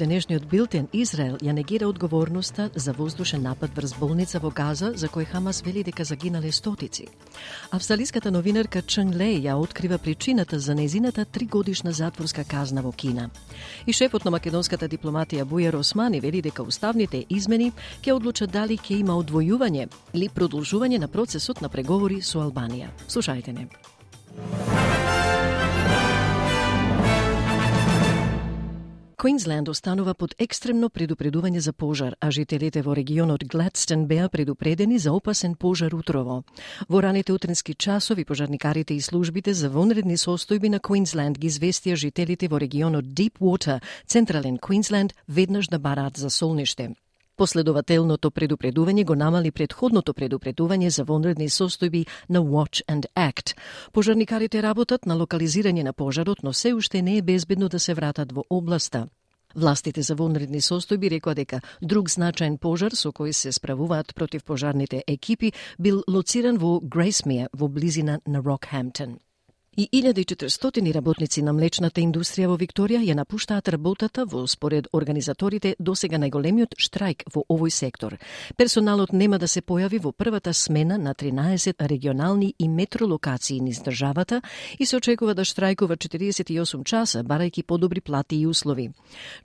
Денешниот билтен Израел ја негира одговорноста за воздушен напад врз болница во Газа за кој Хамас вели дека загинале стотици. Австралиската новинарка Чен Лей ја открива причината за незината тригодишна затворска казна во Кина. И шефот на македонската дипломатија Бујар Османи вели дека уставните измени ќе одлучат дали ќе има одвојување или продолжување на процесот на преговори со Албанија. Слушајте не. Квинсленд останува под екстремно предупредување за пожар, а жителите во регионот Гладстен беа предупредени за опасен пожар утрово. Во раните утренски часови пожарникарите и службите за вонредни состојби на Квинсленд ги известија жителите во регионот Deepwater, централен Квинсленд, веднаш да бараат за солниште. Последователното предупредување го намали предходното предупредување за вонредни состојби на Watch and Act. Пожарникарите работат на локализирање на пожарот, но се уште не е безбедно да се вратат во областа. Властите за вонредни состојби рекоа дека друг значаен пожар со кој се справуваат против пожарните екипи бил лоциран во Грейсмија во близина на Рокхемптон и 1400 работници на млечната индустрија во Викторија ја напуштаат работата во според организаторите досега најголемиот штрајк во овој сектор. Персоналот нема да се појави во првата смена на 13 регионални и метролокации низ државата и се очекува да штрајкува 48 часа барајќи подобри плати и услови.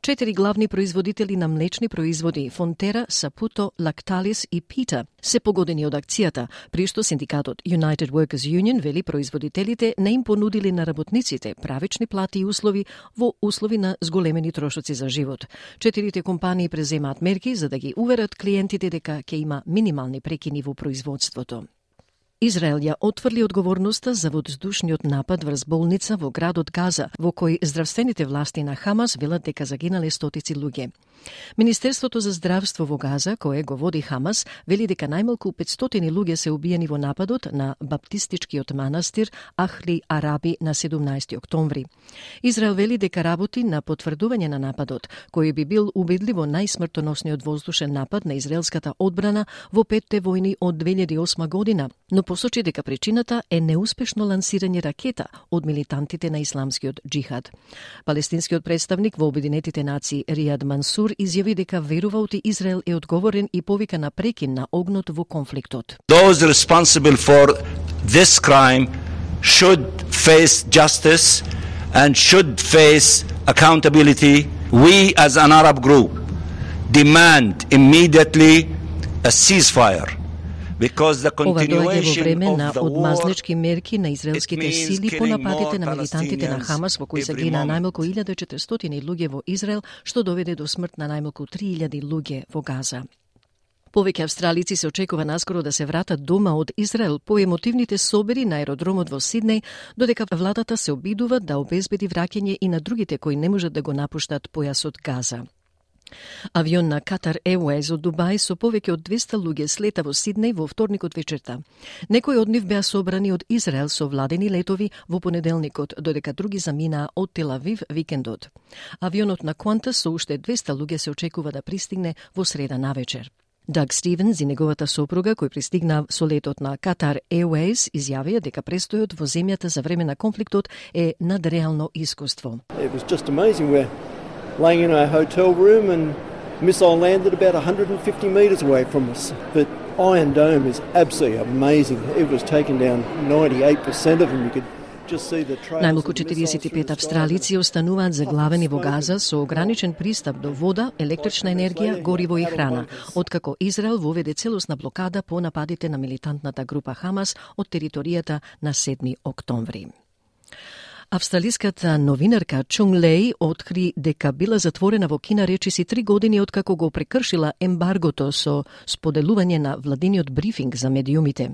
Четири главни производители на млечни производи Фонтера, Сапуто, Лакталис и Пита се погодени од акцијата, при што синдикатот United Workers Union вели производителите не им понудили на работниците правични плати и услови во услови на зголемени трошоци за живот. Четирите компании преземаат мерки за да ги уверат клиентите дека ќе има минимални прекини во производството. Израел ја отфрли одговорноста за воздушниот напад врз болница во градот Газа, во кој здравствените власти на Хамас велат дека загинале стотици луѓе. Министерството за здравство во Газа, кое го води Хамас, вели дека најмалку 500 луѓе се убиени во нападот на баптистичкиот манастир Ахли Араби на 17 октомври. Израел вели дека работи на потврдување на нападот, кој би бил убедливо најсмртоносниот воздушен напад на израелската одбрана во петте војни од 2008 година, но посочи дека причината е неуспешно лансирање ракета од милитантите на исламскиот джихад. Палестинскиот представник во Обединетите нации Риад Мансур изјави дека верува оти Израел е одговорен и повика на прекин на огнот во конфликтот. Those responsible for this crime should face justice and should face accountability. We as an Arab group demand immediately a ceasefire Ова доаѓа во време на одмазнички мерки на израелските сили по нападите на милитантите на Хамас во кои загинаа најмалку 1400 луѓе во Израел, што доведе до смрт на најмалку 3000 луѓе во Газа. Повеќе австралици се очекува наскоро да се вратат дома од Израел по емотивните собери на аеродромот во Сиднеј, додека владата се обидува да обезбеди враќање и на другите кои не можат да го напуштат појасот Газа. Авион на Катар Airways од Дубај со повеќе од 200 луѓе слета во Сиднеј во вторникот вечерта. Некои од нив беа собрани од Израел со владени летови во понеделникот, додека други заминаа од Телавив викендот. Авионот на Qantas со уште 200 луѓе се очекува да пристигне во среда навечер. Даг Стивенс и неговата сопруга, кој пристигна со летот на Катар Airways, изјавија дека престојот во земјата за време на конфликтот е надреално искуство. It was just amazing where laying in our hotel room and missile landed about 150 metres away from us. But Iron Dome is absolutely amazing. It was taken down 98% of them. You could Најмалку 45 австралици остануваат заглавени во Газа со ограничен пристап до вода, електрична енергија, гориво и храна, откако Израел воведе целосна блокада по нападите на милитантната група Хамас од територијата на 7 октомври. Австралиската новинарка Чунг Лей откри дека била затворена во Кина речиси три години откако го прекршила ембаргото со споделување на владиниот брифинг за медиумите.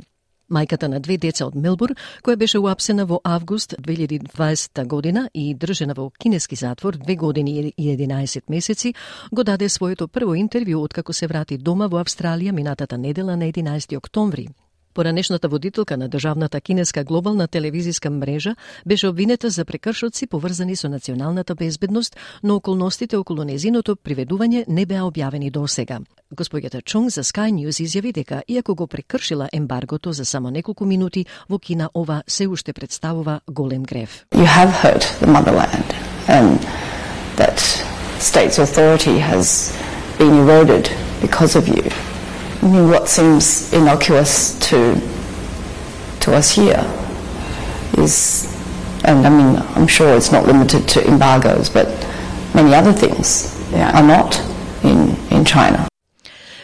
Мајката на две деца од Мелбур, која беше уапсена во август 2020 година и држена во кинески затвор две години и 11 месеци, го даде своето прво интервју откако се врати дома во Австралија минатата недела на 11 октомври. Поранешната водителка на државната кинеска глобална телевизиска мрежа беше обвинета за прекршоци поврзани со националната безбедност, но околностите околу незиното приведување не беа објавени до сега. Господјата Чонг за Sky News изјави дека, иако го прекршила ембаргото за само неколку минути, во Кина ова се уште представува голем греф. You have hurt the motherland and that state's authority has been eroded because of you. I mean, what seems innocuous to to us here is, and I mean, I'm sure it's not limited to embargoes, but many other things yeah. are not in, in China.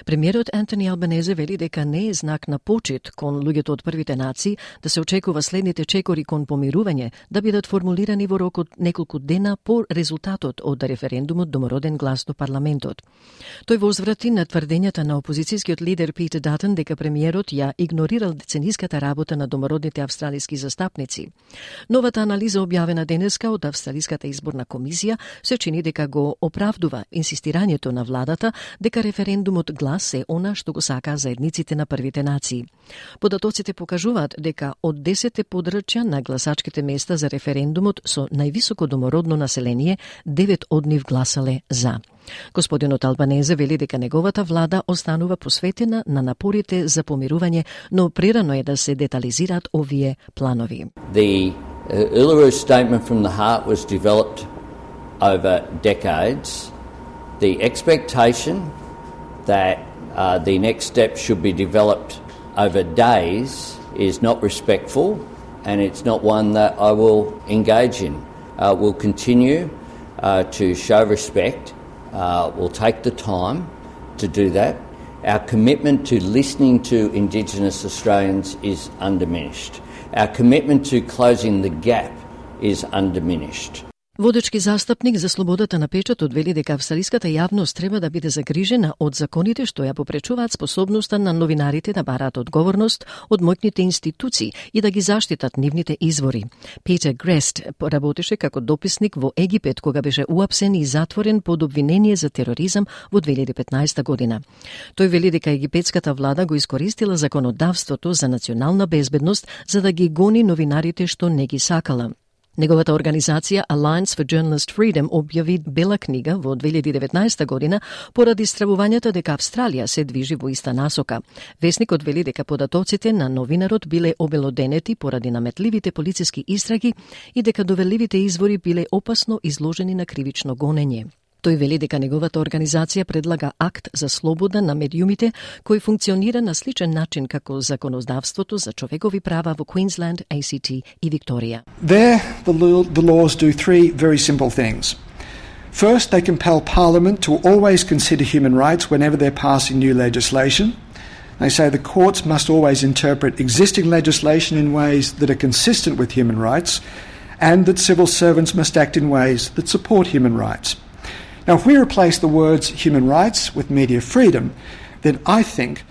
Премиерот Антони Албанезе вели дека не е знак на почит кон луѓето од првите нации да се очекува следните чекори кон помирување да бидат формулирани во рок од неколку дена по резултатот од референдумот домороден глас до парламентот. Тој возврати на тврдењата на опозицијскиот лидер Пит Датен дека премиерот ја игнорирал децениската работа на домородните австралиски застапници. Новата анализа објавена денеска од Австралиската изборна комисија се чини дека го оправдува инсистирањето на владата дека референдумот глас се е она што го сака заедниците на првите нации. Податоците покажуваат дека од 10 подрачја на гласачките места за референдумот со највисоко домородно население, 9 од нив гласале за. Господинот Албанезе вели дека неговата влада останува посветена на напорите за помирување, но прерано е да се детализираат овие планови. The uh, Uluru statement from the heart was developed over decades. The expectation that uh, the next step should be developed over days is not respectful and it's not one that I will engage in. Uh, we'll continue uh, to show respect. Uh, we'll take the time to do that. Our commitment to listening to Indigenous Australians is undiminished. Our commitment to closing the gap is undiminished. Водечки застапник за слободата на печатот вели дека австралиската јавност треба да биде загрижена од законите што ја попречуваат способноста на новинарите да бараат одговорност од моќните институции и да ги заштитат нивните извори. Петер Грест работеше како дописник во Египет кога беше уапсен и затворен под обвинение за тероризам во 2015 година. Тој вели дека египетската влада го искористила законодавството за национална безбедност за да ги гони новинарите што не ги сакала. Неговата организација Alliance for Journalist Freedom објави бела книга во 2019 година поради стравувањето дека Австралија се движи во иста насока. Весникот вели дека податоците на новинарот биле обелоденети поради наметливите полициски истраги и дека доверливите извори биле опасно изложени на кривично гонење. Тој вели дека неговата организација предлага акт за слобода на медиумите кој функционира на сличен начин како законодавството за човекови права во Queensland, ACT и Викторија. There, the, the laws do three very simple things. First, they compel Parliament to always consider human rights whenever they're passing new legislation. They say the courts must always interpret existing legislation in ways that are consistent with human rights, and that civil servants must act in ways that support human rights. Now, if we replace the words human rights with media freedom, then I think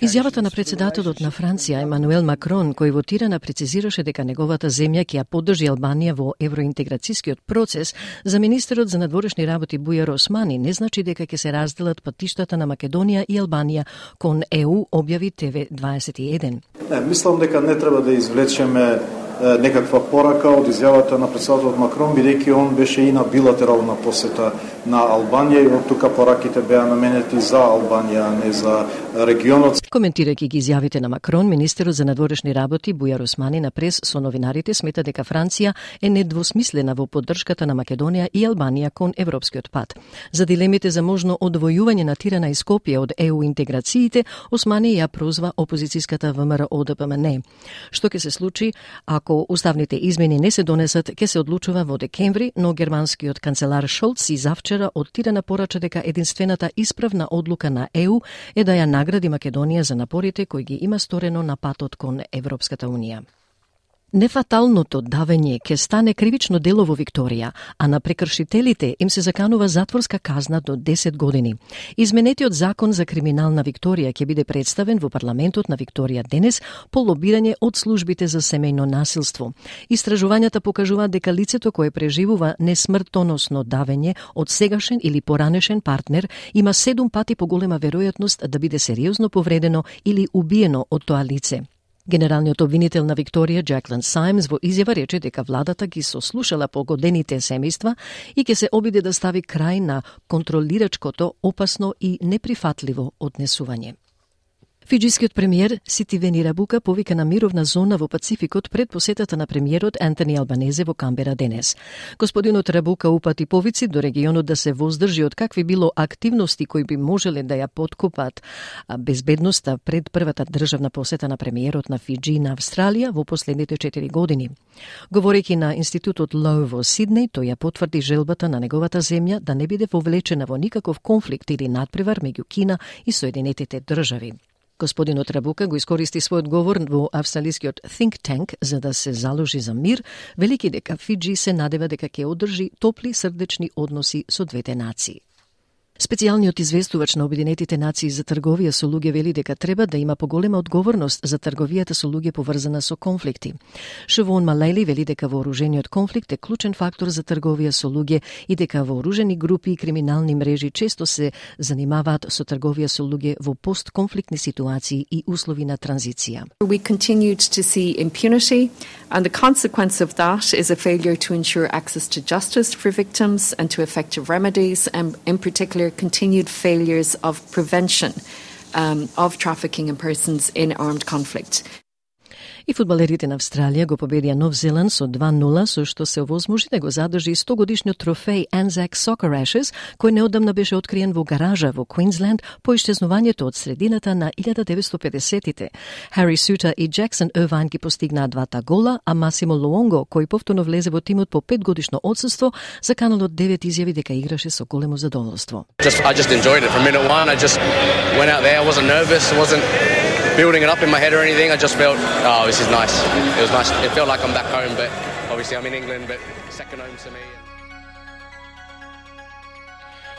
Изјавата на председателот на Франција Емануел Макрон, кој вотирана прецизираше дека неговата земја ќе ја поддржи Албанија во евроинтеграцијскиот процес, за министерот за надворешни работи Бујар Османи не значи дека ќе се разделат патиштата на Македонија и Албанија кон ЕУ, објави ТВ21. Не, мислам дека не треба да извлечеме некаква порака од изјавата на председателот Макрон, бидејќи он беше и на билатерална посета на Албанија и од тука пораките беа наменети за Албанија, а не за регионот. Коментирајќи ги изјавите на Макрон, министерот за надворешни работи Бујар Османи на прес со новинарите смета дека Франција е недвосмислена во поддршката на Македонија и Албанија кон европскиот пат. За дилемите за можно одвојување на Тирана и Скопје од ЕУ интеграциите, Османи ја прозва опозицијската ВМРО ДПМН. Што ќе се случи ако уставните измени не се донесат, ќе се одлучува во декември, но германскиот канцелар Шолц и завчера од Тирана порача дека единствената исправна одлука на ЕУ е да ја награди Македонија за напорите кои ги има сторено на патот кон Европската Унија. Нефаталното давење ќе стане кривично дело во Викторија, а на прекршителите им се заканува затворска казна до 10 години. Изменетиот закон за криминална Викторија ќе биде представен во парламентот на Викторија денес по лобирање од службите за семејно насилство. Истражувањата покажуваат дека лицето кое преживува несмртоносно давење од сегашен или поранешен партнер има 7 пати поголема веројатност да биде сериозно повредено или убиено од тоа лице. Генералниот обвинител на Викторија, Джаклин Саймс, во изјава рече дека владата ги сослушала погодените семејства и ќе се обиде да стави крај на контролирачкото, опасно и неприфатливо однесување. Фиджискиот премиер Ситивени Рабука повика на мировна зона во Пацификот пред посетата на премиерот Антони Албанезе во Камбера денес. Господинот Рабука упати повици до регионот да се воздржи од какви било активности кои би можеле да ја подкопат безбедноста пред првата државна посета на премиерот на Фиджи на Австралија во последните 4 години. Говорејќи на Институтот Лоу во Сиднеј, тој ја потврди желбата на неговата земја да не биде вовлечена во никаков конфликт или надпревар меѓу Кина и Соединетите држави. Господинот Рабука го искористи својот говор во австралискиот think tank за да се заложи за мир, велики дека Фиджи се надева дека ќе одржи топли срдечни односи со двете нации. Специјалниот известувач на Обединетите нации за трговија со луѓе вели дека треба да има поголема одговорност за трговијата со луѓе поврзана со конфликти. Шевон Малели вели дека вооружениот конфликт е клучен фактор за трговија со луѓе и дека вооружени групи и криминални мрежи често се занимаваат со трговија со луѓе во постконфликтни ситуации и услови на транзиција. We continued to see impunity and the consequence of that is a failure to ensure access to justice for victims and to effective remedies and in particular continued failures of prevention um, of trafficking in persons in armed conflict. И фудбалерите на Австралија го победија Нов Зеланд со 2-0, со што се овозможи да го задржи 100 годишниот трофеј Anzac Soccer Ashes, кој неодамна беше откриен во гаража во Квинсленд по исчезнувањето од средината на 1950-тите. Хари Сута и Джексон Ирвайн ги постигнаа двата гола, а Масимо Луонго, кој повторно влезе во тимот по 5 годишно одсуство, заканал од 9 изјави дека играше со големо задоволство. Just, I just enjoyed it from minute one. I just went out there. I wasn't nervous. I wasn't building it up in my head or anything. I just felt, oh, this is nice. It was nice. It felt like I'm back home, but obviously I'm in England, but second home to me.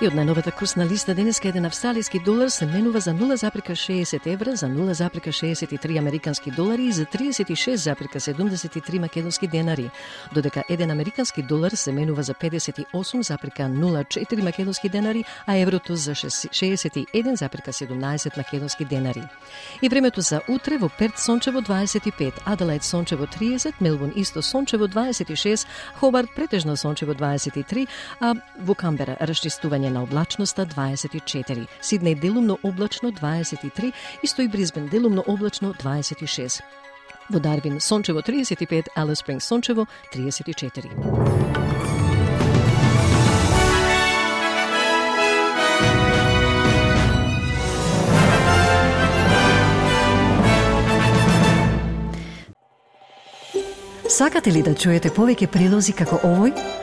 И од најновата курсна листа денеска еден австралиски долар се менува за 0,60 евра, за 0,63 американски долари и за 36,73 македонски денари, додека еден американски долар се менува за 58,04 македонски денари, а еврото за 61,17 македонски денари. И времето за утре во Перт сончево 25, Аделаид сончево 30, Мелбун исто сончево 26, Хобарт претежно сончево 23, а во Камбера расчистување на облачноста 24, Сиднеј делумно облачно 23 и стои Бризбен делумно облачно 26. Во Дарвин сончево 35, Алис Спринг сончево 34. Сакате ли да чуете повеќе прилози како овој?